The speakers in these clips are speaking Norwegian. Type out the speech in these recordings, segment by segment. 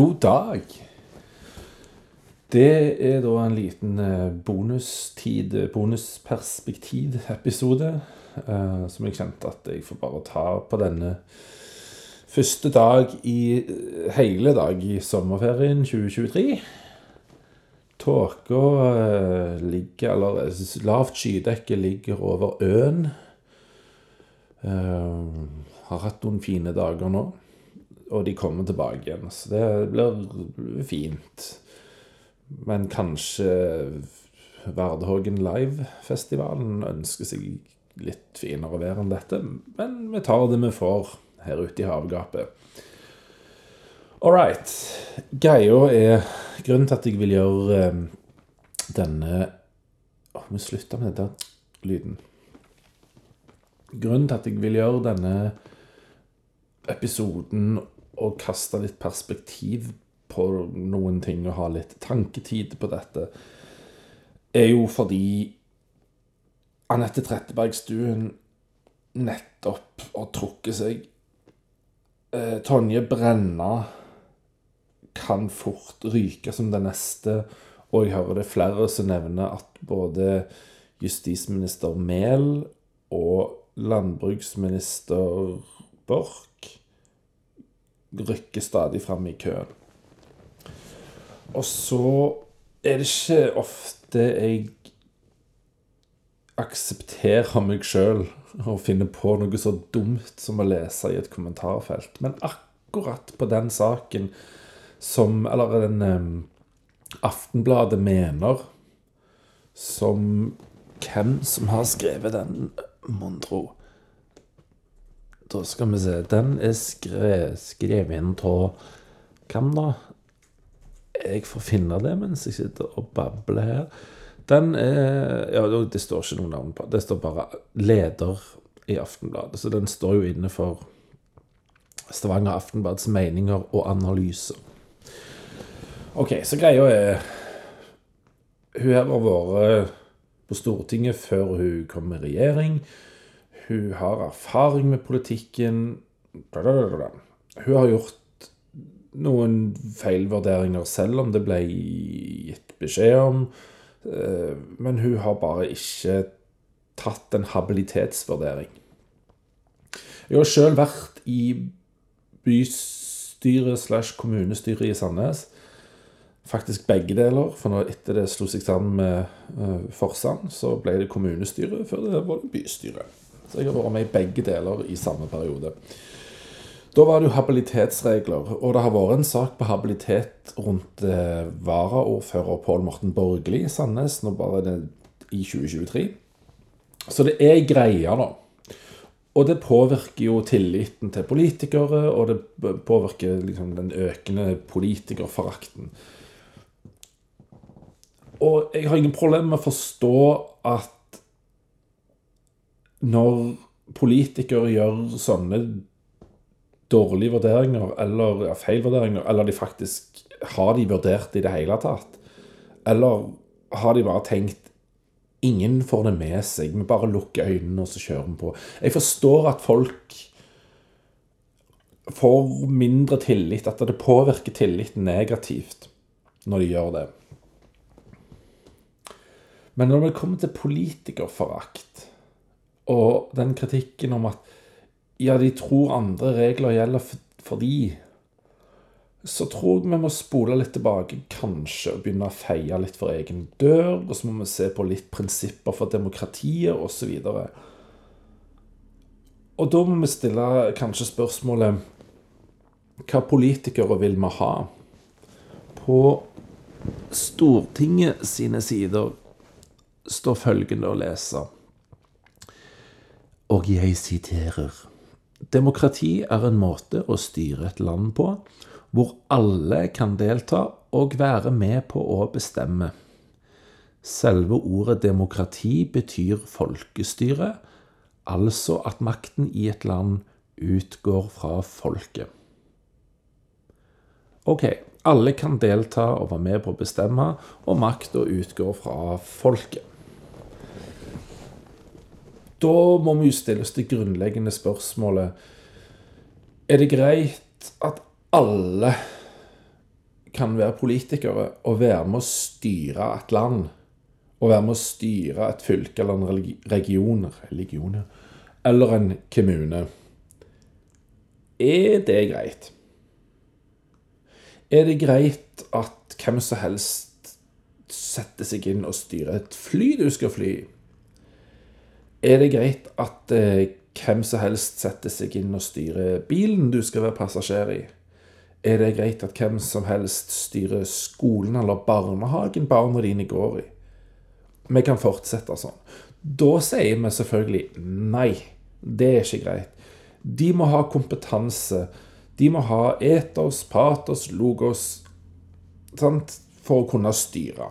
God dag. Det er da en liten eh, bonustid, bonusperspektiv-episode, eh, som jeg kjente at jeg får bare ta på denne første dag i eh, hele dag i sommerferien 2023. Tåka eh, ligger, eller eh, lavt skydekke ligger over øen. Eh, har hatt noen fine dager nå, og de kommer tilbake igjen. Så det blir fint. Men kanskje Vardhågen Live-festivalen ønsker seg litt finere vær enn dette. Men vi tar det vi får her ute i havgapet. All right. Greia er Grunnen til at jeg vil gjøre eh, denne Å, vi slutter med denne lyden. Grunnen til at jeg vil gjøre denne episoden og kaste litt perspektiv på noen ting og ha litt tanketid på dette, er jo fordi Anette Trettebergstuen nettopp har trukket seg. Eh, Tonje Brenna kan fort ryke som den neste, og jeg hører det flere som nevner at både justisminister Mehl og landbruksminister Borch rykker stadig fram i køen. Og så er det ikke ofte jeg aksepterer meg sjøl og finner på noe så dumt som å lese i et kommentarfelt. Men akkurat på den saken som Eller den Aftenbladet mener som Hvem som har skrevet den, mon tro? Da skal vi se. Den er skre, skrevet inn av Hvem da? Jeg får finne det mens jeg sitter og babler her. Den er Ja, det står ikke noe navn på. Det står bare 'leder' i Aftenbladet. Så den står jo inne for Stavanger Aftenblads meninger og analyser. OK, så greia er Hun her har vært på Stortinget før hun kom i regjering. Hun har erfaring med politikken. Hun har gjort noen feilvurderinger selv om det ble gitt beskjed om. Men hun har bare ikke tatt en habilitetsvurdering. Jeg har sjøl vært i bystyret slash kommunestyret i Sandnes. Faktisk begge deler, for når etter det slo seg sammen med Forsand, så ble det kommunestyre før det var bystyre. Så jeg har vært med i begge deler i samme periode. Da var det jo habilitetsregler, og det har vært en sak på habilitet rundt eh, varaordfører Pål Morten Borgli i Sandnes, nå bare det i 2023. Så det er greia, da. Og det påvirker jo tilliten til politikere, og det påvirker liksom den økende politikerforakten. Og jeg har ingen problemer med å forstå at når politikere gjør sånne dårlige vurderinger eller ja, feilvurderinger, eller de faktisk har de vurdert i det hele tatt? Eller har de bare tenkt Ingen får det med seg. Vi bare lukker øynene og så kjører vi på. Jeg forstår at folk får mindre tillit, at det påvirker tilliten negativt når de gjør det. Men når det kommer til politikerforakt og den kritikken om at ja, de tror andre regler gjelder for, de, så tror jeg vi må spole litt tilbake, kanskje, og begynne å feie litt for egen dør. Og så må vi se på litt prinsipper for demokratiet, osv. Og da må vi stille kanskje spørsmålet Hva politikere vil vi ha? På Stortinget sine sider står følgende å lese, og jeg siterer Demokrati er en måte å styre et land på hvor alle kan delta og være med på å bestemme. Selve ordet demokrati betyr folkestyre, altså at makten i et land utgår fra folket. Ok, alle kan delta og være med på å bestemme, og makta utgår fra folket. Da må vi jo stille oss det grunnleggende spørsmålet Er det greit at alle kan være politikere og være med å styre et land. Og være med å styre et fylke eller en region, religion, eller en kommune. Er det greit? Er det greit at hvem som helst setter seg inn og styrer et fly du skal fly i? Er det greit at eh, hvem som helst setter seg inn og styrer bilen du skal være passasjer i? Er det greit at hvem som helst styrer skolen eller barnehagen barna dine går i? Vi kan fortsette sånn. Da sier vi selvfølgelig nei. Det er ikke greit. De må ha kompetanse. De må ha etos, patos, logos sant? for å kunne styre.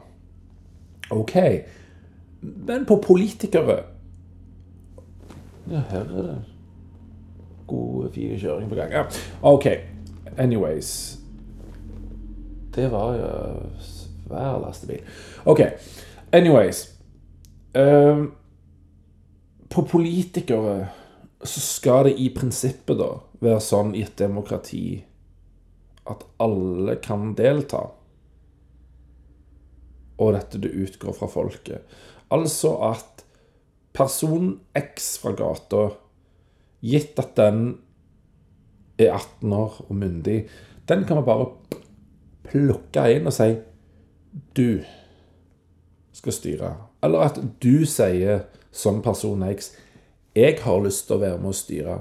OK. Men på politikere Ja, her er det god, fin kjøring på gang. Ja. OK. Anyways Det var jo svær lastebil. OK. Anyways um, På politikere så skal det i prinsippet da være sånn i et demokrati at alle kan delta. Og dette det utgår fra folket. Altså at person X fra gata, gitt at den er 18 år og myndig, den kan man bare plukke inn og si Du skal styre. Eller at du sier som person X Jeg har lyst til å være med å styre.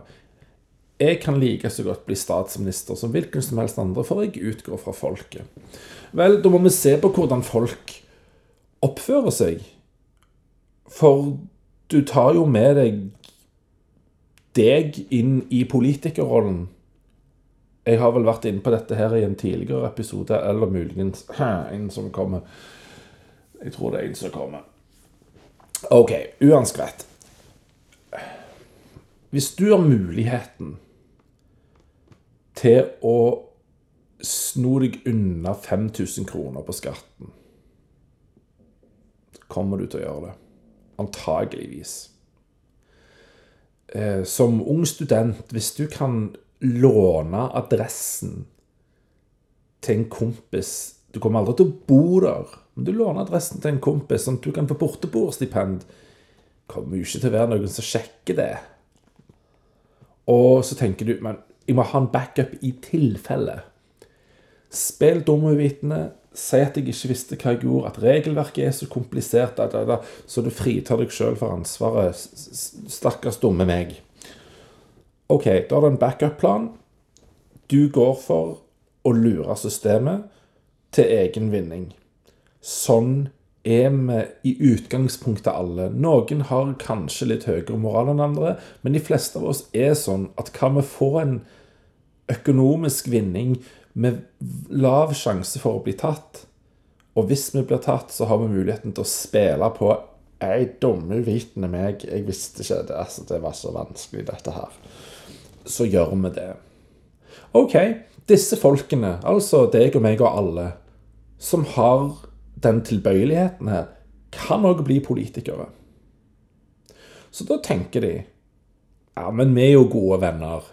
Jeg kan like så godt bli statsminister som hvilken som helst andre, for jeg utgår fra folket. Vel, da må vi se på hvordan folk oppfører seg. For du tar jo med deg deg inn i politikerrollen jeg har vel vært inne på dette her i en tidligere episode, eller muligens en som kommer. Jeg tror det er en som kommer. OK, uansett. Hvis du har muligheten til å sno deg unna 5000 kroner på skatten, kommer du til å gjøre det. Antageligvis. Eh, som ung student, hvis du kan låne adressen til en kompis Du kommer aldri til å bo der, men du låner adressen til en kompis, sånn at du kan få borteboerstipend. Kommer jo ikke til å være noen som sjekker det. Og så tenker du men jeg må ha en backup i tilfelle. Spill dum uvitende. Si at jeg ikke visste hva jeg gjorde, at regelverket er så komplisert, da, da, da, så du fritar deg sjøl for ansvaret. Stakkars dumme meg. OK, da er det en backup-plan. Du går for å lure systemet til egen vinning. Sånn er vi i utgangspunktet alle. Noen har kanskje litt høyere moral enn andre, men de fleste av oss er sånn at kan vi få en økonomisk vinning med lav sjanse for å bli tatt, og hvis vi blir tatt, så har vi muligheten til å spille på Ei dumme uvitende meg, jeg visste ikke det. Altså, det var så vanskelig, dette her så gjør vi det. OK, disse folkene, altså deg og meg og alle, som har den tilbøyeligheten her, kan òg bli politikere. Så da tenker de ja, men vi er jo gode venner.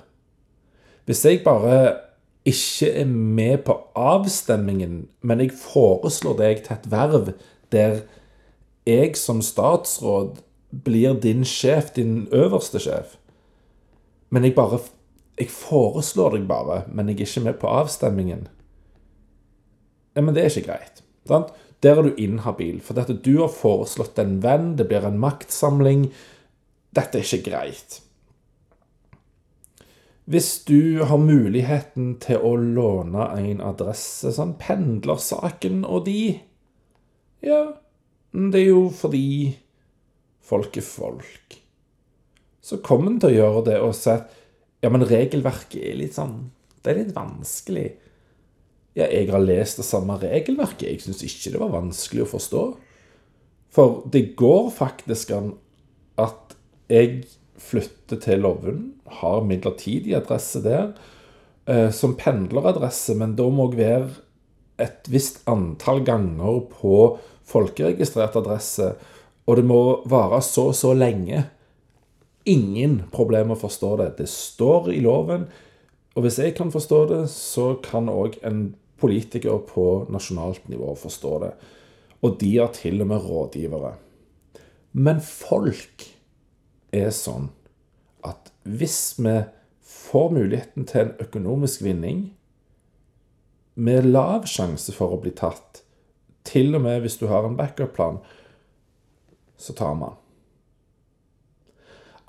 Hvis jeg bare ikke er med på avstemmingen, men jeg foreslår deg til et verv der jeg som statsråd blir din sjef, din øverste sjef, men jeg bare Jeg foreslår deg bare, men jeg er ikke med på avstemmingen. Nei, men det er ikke greit. Sant? Der er du inhabil. For dette du har foreslått en venn, det blir en maktsamling. Dette er ikke greit. Hvis du har muligheten til å låne en adresse, sånn pendlersaken og de Ja, det er jo fordi folk er folk så kommer en til å gjøre det og si at ja, men regelverket er litt sånn Det er litt vanskelig. Ja, jeg har lest det samme regelverket. Jeg syns ikke det var vanskelig å forstå. For det går faktisk an at jeg flytter til Lovund, har midlertidig adresse der, eh, som pendleradresse, men da må jeg være et visst antall ganger på folkeregistrert adresse, og det må vare så og så lenge ingen problem å forstå det. Det står i loven. Og hvis jeg kan forstå det, så kan òg en politiker på nasjonalt nivå forstå det. Og de har til og med rådgivere. Men folk er sånn at hvis vi får muligheten til en økonomisk vinning med lav sjanse for å bli tatt, til og med hvis du har en backup-plan, så tar man.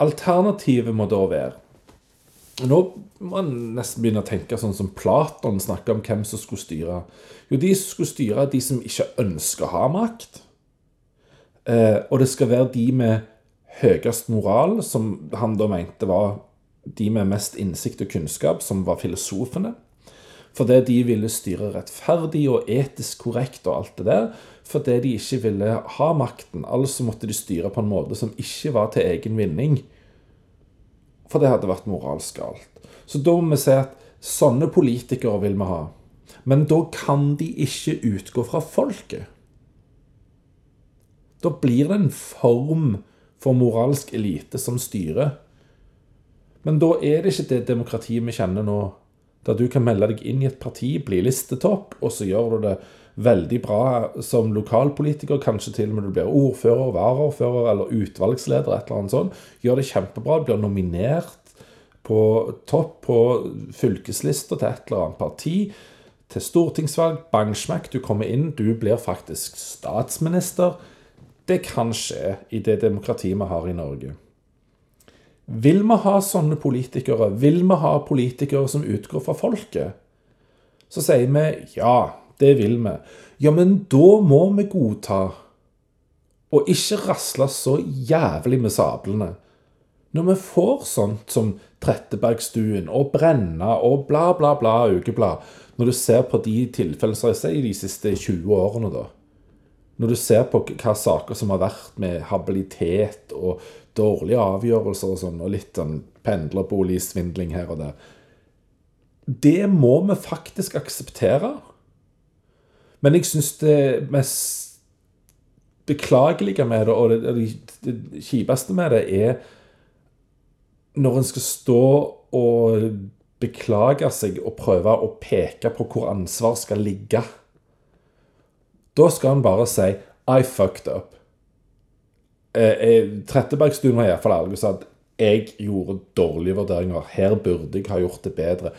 Alternativet må da være Nå må man nesten begynne å tenke sånn som Platon snakker om hvem som skulle styre. Jo, de som skulle styre de som ikke ønsker å ha makt. Eh, og det skal være de med høyest moral, som han da mente var de med mest innsikt og kunnskap, som var filosofene. Fordi de ville styre rettferdig og etisk korrekt og alt det der. Fordi de ikke ville ha makten. Altså måtte de styre på en måte som ikke var til egen vinning. For det hadde vært moralsk galt. Så da må vi si at sånne politikere vil vi ha. Men da kan de ikke utgå fra folket. Da blir det en form for moralsk elite som styrer. Men da er det ikke det demokratiet vi kjenner nå der du kan melde deg inn i et parti, bli listetopp, og så gjør du det veldig bra som lokalpolitiker. Kanskje til og med du blir ordfører, varaordfører eller utvalgsleder, et eller annet sånt. Gjør det kjempebra, blir nominert på topp på fylkeslista til et eller annet parti. Til stortingsvalg, bang du kommer inn, du blir faktisk statsminister. Det kan skje i det demokratiet vi har i Norge. Vil vi ha sånne politikere? Vil vi ha politikere som utgår fra folket? Så sier vi ja, det vil vi. Ja, men da må vi godta og ikke rasle så jævlig med sablene. Når vi får sånt som Trettebergstuen og Brenna og bla, bla, bla ukeblad, når du ser på de tilfellene som jeg sier de siste 20 årene, da Når du ser på hva saker som har vært med habilitet og dårlige avgjørelser og sånn, og litt sånn pendlerboligsvindling her og der. Det må vi faktisk akseptere. Men jeg syns det mest beklagelige med det, og det, det, det kjipeste med det, er når en skal stå og beklage seg og prøve å peke på hvor ansvar skal ligge. Da skal en bare si 'I fucked up' eh, Trettebergstuen var iallfall sa at jeg gjorde dårlige vurderinger. Her burde jeg ha gjort det bedre.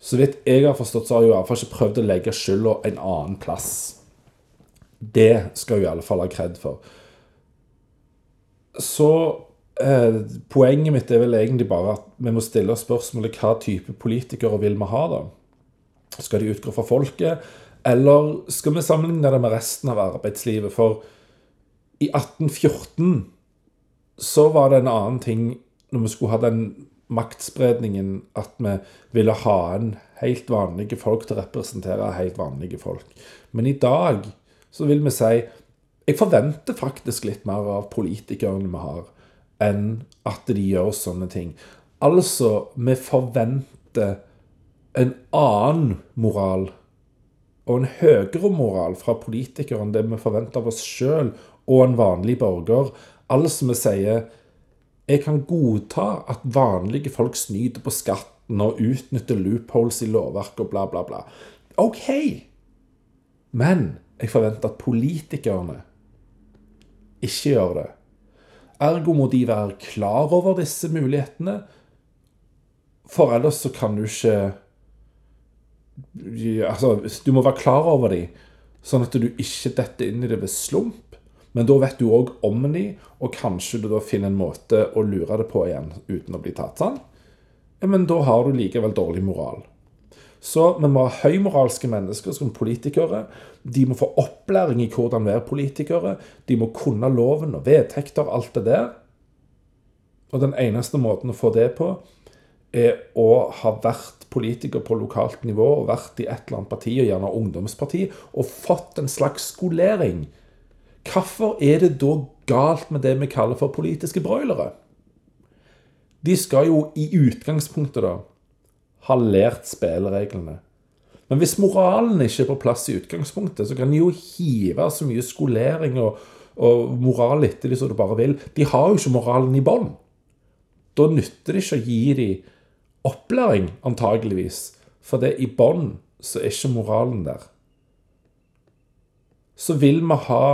Så vidt jeg har forstått, så har hun iallfall ikke prøvd å legge skylda en annen plass. Det skal hun fall ha kred for. Så eh, poenget mitt er vel egentlig bare at vi må stille oss spørsmålet hva type politikere vil vi ha, da? Skal de utgå fra folket, eller skal vi sammenligne det med resten av arbeidslivet? For i 1814 så var det en annen ting når vi skulle ha den maktspredningen at vi ville ha en helt vanlige folk til å representere helt vanlige folk. Men i dag så vil vi si Jeg forventer faktisk litt mer av politikerne vi har, enn at de gjør sånne ting. Altså, vi forventer en annen moral og en høyere moral fra politikere enn det vi forventer av oss sjøl og en vanlig borger. Altså vi sier jeg kan godta at vanlige folk snyter på skatten og utnytter loopholes i lovverket og bla, bla, bla. OK. Men jeg forventer at politikerne ikke gjør det. Ergo må de være klar over disse mulighetene, for ellers så kan du ikke Altså, du må være klar over dem, sånn at du ikke detter inn i det ved slump. Men da vet du òg om de, og kanskje du da finner en måte å lure det på igjen uten å bli tatt sånn. Men da har du likevel dårlig moral. Så vi må ha høymoralske mennesker som politikere. De må få opplæring i hvordan være politikere. De må kunne loven og vedtekter, alt det der. Og den eneste måten å få det på, er å ha vært politiker på lokalt nivå og vært i et eller annet parti, og gjerne ungdomsparti, og fått en slags skolering Hvorfor er det da galt med det vi kaller for politiske broilere? De skal jo i utgangspunktet da ha lært spillereglene. Men hvis moralen ikke er på plass i utgangspunktet, så kan de jo hive så mye skolering og, og moral etter de som du bare vil. De har jo ikke moralen i bånn. Da nytter det ikke å gi dem opplæring, antageligvis. For det i bånn så er ikke moralen der. Så vil vi ha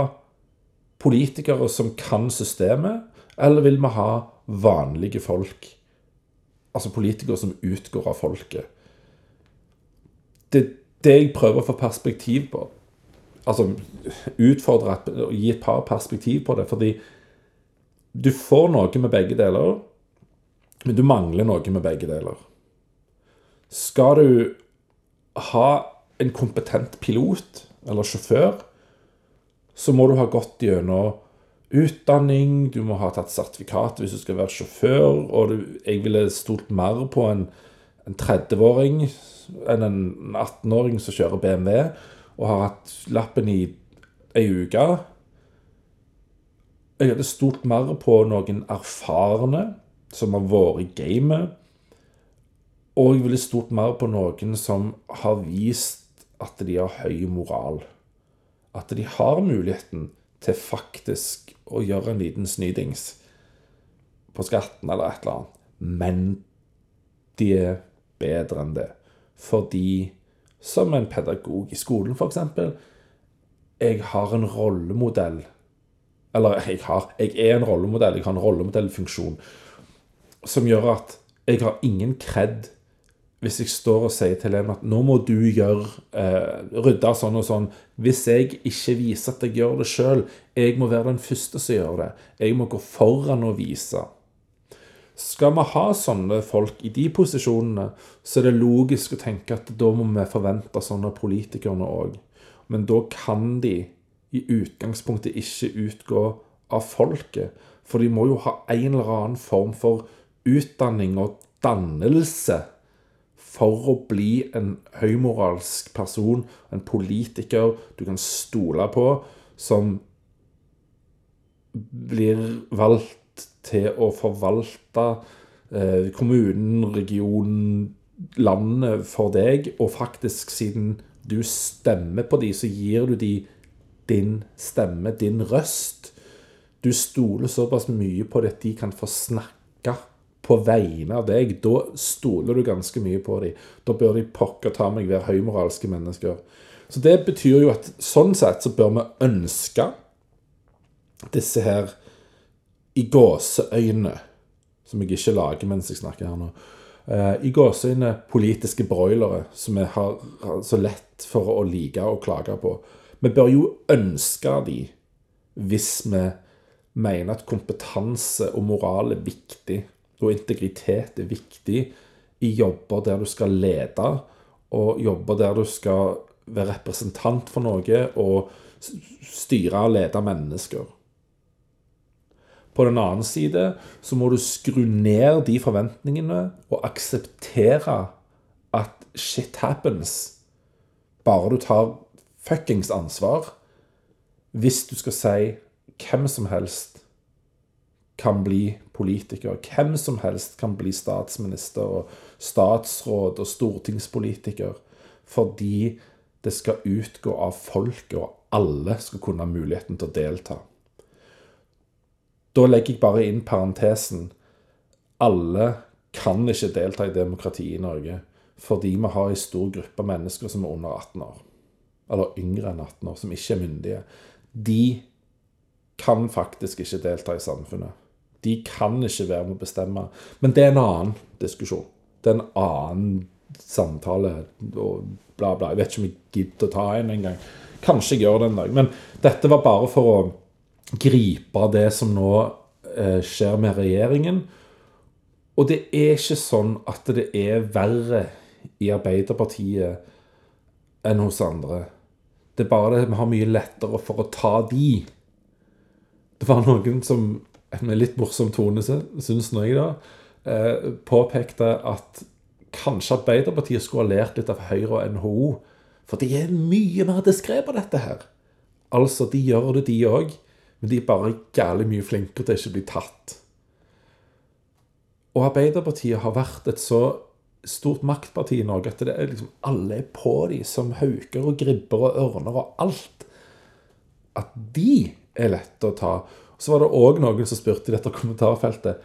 politikere som kan systemet, eller vil vi ha vanlige folk? Altså politikere som utgår av folket. Det er det jeg prøver å få perspektiv på. Altså utfordre og gi et par perspektiv på det. Fordi du får noe med begge deler, men du mangler noe med begge deler. Skal du ha en kompetent pilot eller sjåfør, så må du ha gått gjennom utdanning, du må ha tatt sertifikat hvis du skal være sjåfør, og du, jeg ville stolt mer på en, en 30-åring enn en 18-åring som kjører BMW, og har hatt lappen i ei uke. Jeg hadde stolt mer på noen erfarne som har vært i gamet. Og jeg ville stort mer på noen som har vist at de har høy moral. At de har muligheten til faktisk å gjøre en liten snydings på skatten eller et eller annet. Men de er bedre enn det. Fordi, som en pedagog i skolen f.eks., jeg har en rollemodell. Eller jeg har Jeg er en rollemodell. Jeg har en rollemodellfunksjon som gjør at jeg har ingen kred hvis jeg står og sier til en at nå må du gjøre eh, rydde sånn og sånn Hvis jeg ikke viser at jeg gjør det sjøl, jeg må være den første som gjør det. Jeg må gå foran og vise. Skal vi ha sånne folk i de posisjonene, så er det logisk å tenke at da må vi forvente sånne politikerne òg. Men da kan de i utgangspunktet ikke utgå av folket. For de må jo ha en eller annen form for utdanning og dannelse for å bli en høymoralsk person, en politiker du kan stole på, som blir valgt til å forvalte eh, kommunen, regionen, landet for deg, og faktisk siden du stemmer på de, så gir du de din stemme, din røst. Du stoler såpass mye på det at de kan få snakke på vegne av deg, da stoler du ganske mye på dem. Da bør de pokker ta meg være høymoralske mennesker. Så det betyr jo at sånn sett så bør vi ønske disse her i gåseøyne, som jeg ikke lager mens jeg snakker her nå, eh, i gåseøyne politiske broilere som vi har så lett for å like og klage på. Vi bør jo ønske de hvis vi mener at kompetanse og moral er viktig og integritet er viktig i jobber der du skal lede, og jobber der du skal være representant for noe og styre og lede mennesker. På den annen side så må du skru ned de forventningene og akseptere at shit happens. Bare du tar fuckings ansvar. Hvis du skal si hvem som helst kan bli politiker. Hvem som helst kan bli statsminister og statsråd og stortingspolitiker. Fordi det skal utgå av folket, og alle skal kunne ha muligheten til å delta. Da legger jeg bare inn parentesen. Alle kan ikke delta i demokratiet i Norge fordi vi har en stor gruppe mennesker som er under 18 år. Eller yngre enn 18 år, som ikke er myndige. De kan faktisk ikke delta i samfunnet. De kan ikke være med å bestemme. Men det er en annen diskusjon. Det er en annen samtale og bla, bla. Jeg vet ikke om jeg gidder å ta en engang. Kanskje jeg gjør det en dag. Men dette var bare for å gripe det som nå eh, skjer med regjeringen. Og det er ikke sånn at det er verre i Arbeiderpartiet enn hos andre. Det er bare det vi har mye lettere for å ta de. Det var noen som med litt morsom tone, syns jeg, da, eh, påpekte at kanskje Arbeiderpartiet skulle ha lært litt av Høyre og NHO. For de er mye mer diskré på dette her. Altså, de gjør det, de òg. Men de er bare gærlig mye flinkere til å ikke bli tatt. Og Arbeiderpartiet har vært et så stort maktparti i Norge at det er liksom alle er på dem som hauker og gribber og ørner og alt. At de er lette å ta. Så var det òg noen som spurte i dette kommentarfeltet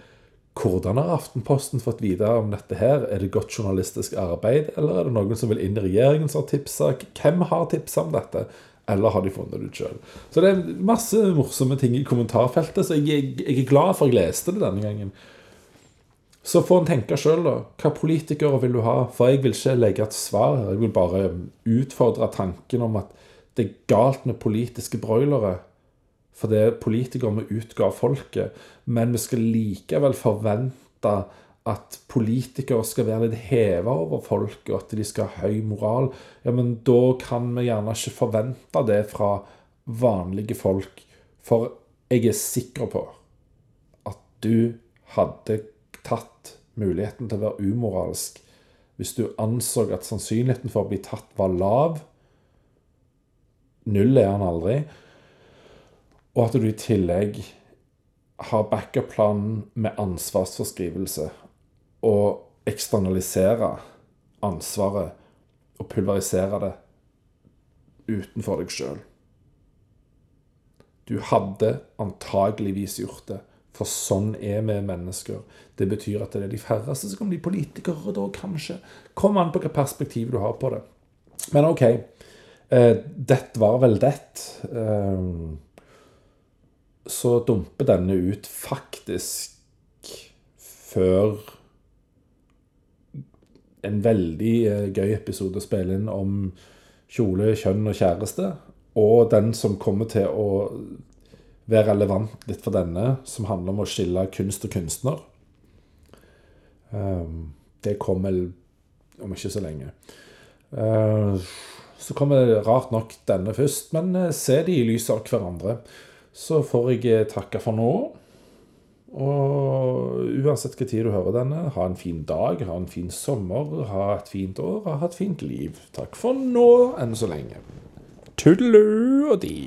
hvordan har Aftenposten fått vite om dette her? Er det godt journalistisk arbeid, eller er det noen som vil inn i regjeringen som har tipsa? Hvem har tipsa om dette? Eller har de funnet det ut sjøl? Så det er masse morsomme ting i kommentarfeltet, så jeg, jeg er glad for at jeg leste det denne gangen. Så får en tenke sjøl, da. Hva politikere vil du ha? For jeg vil ikke legge et svar her. Jeg vil bare utfordre tanken om at det er galt med politiske broilere. For det er politikere vi utga folket. Men vi skal likevel forvente at politikere skal være litt heva over folket, og at de skal ha høy moral. Ja, men da kan vi gjerne ikke forvente det fra vanlige folk. For jeg er sikker på at du hadde tatt muligheten til å være umoralsk hvis du anså at sannsynligheten for å bli tatt var lav. Null er han aldri. Og at du i tillegg har backup-planen med ansvarsforskrivelse og eksternalisere ansvaret og pulverisere det utenfor deg sjøl. Du hadde antageligvis gjort det, for sånn er vi mennesker. Det betyr at det er de færreste som kan bli politikere, da kanskje. Kom an på hvilket perspektiv du har på det. Men OK. Eh, var vel det. Eh, så dumper denne ut faktisk før en veldig eh, gøy episode å spille inn om kjole, kjønn og kjæreste. Og den som kommer til å være relevant litt for denne, som handler om å skille kunst og kunstner. Um, det kommer om ikke så lenge. Uh, så kommer rart nok denne først, men uh, se de i lys av hverandre. Så får jeg takke for nå. Og uansett hva tid du hører denne, ha en fin dag, ha en fin sommer, ha et fint år, ha et fint liv. Takk for nå, enn så lenge. Tudelu og de.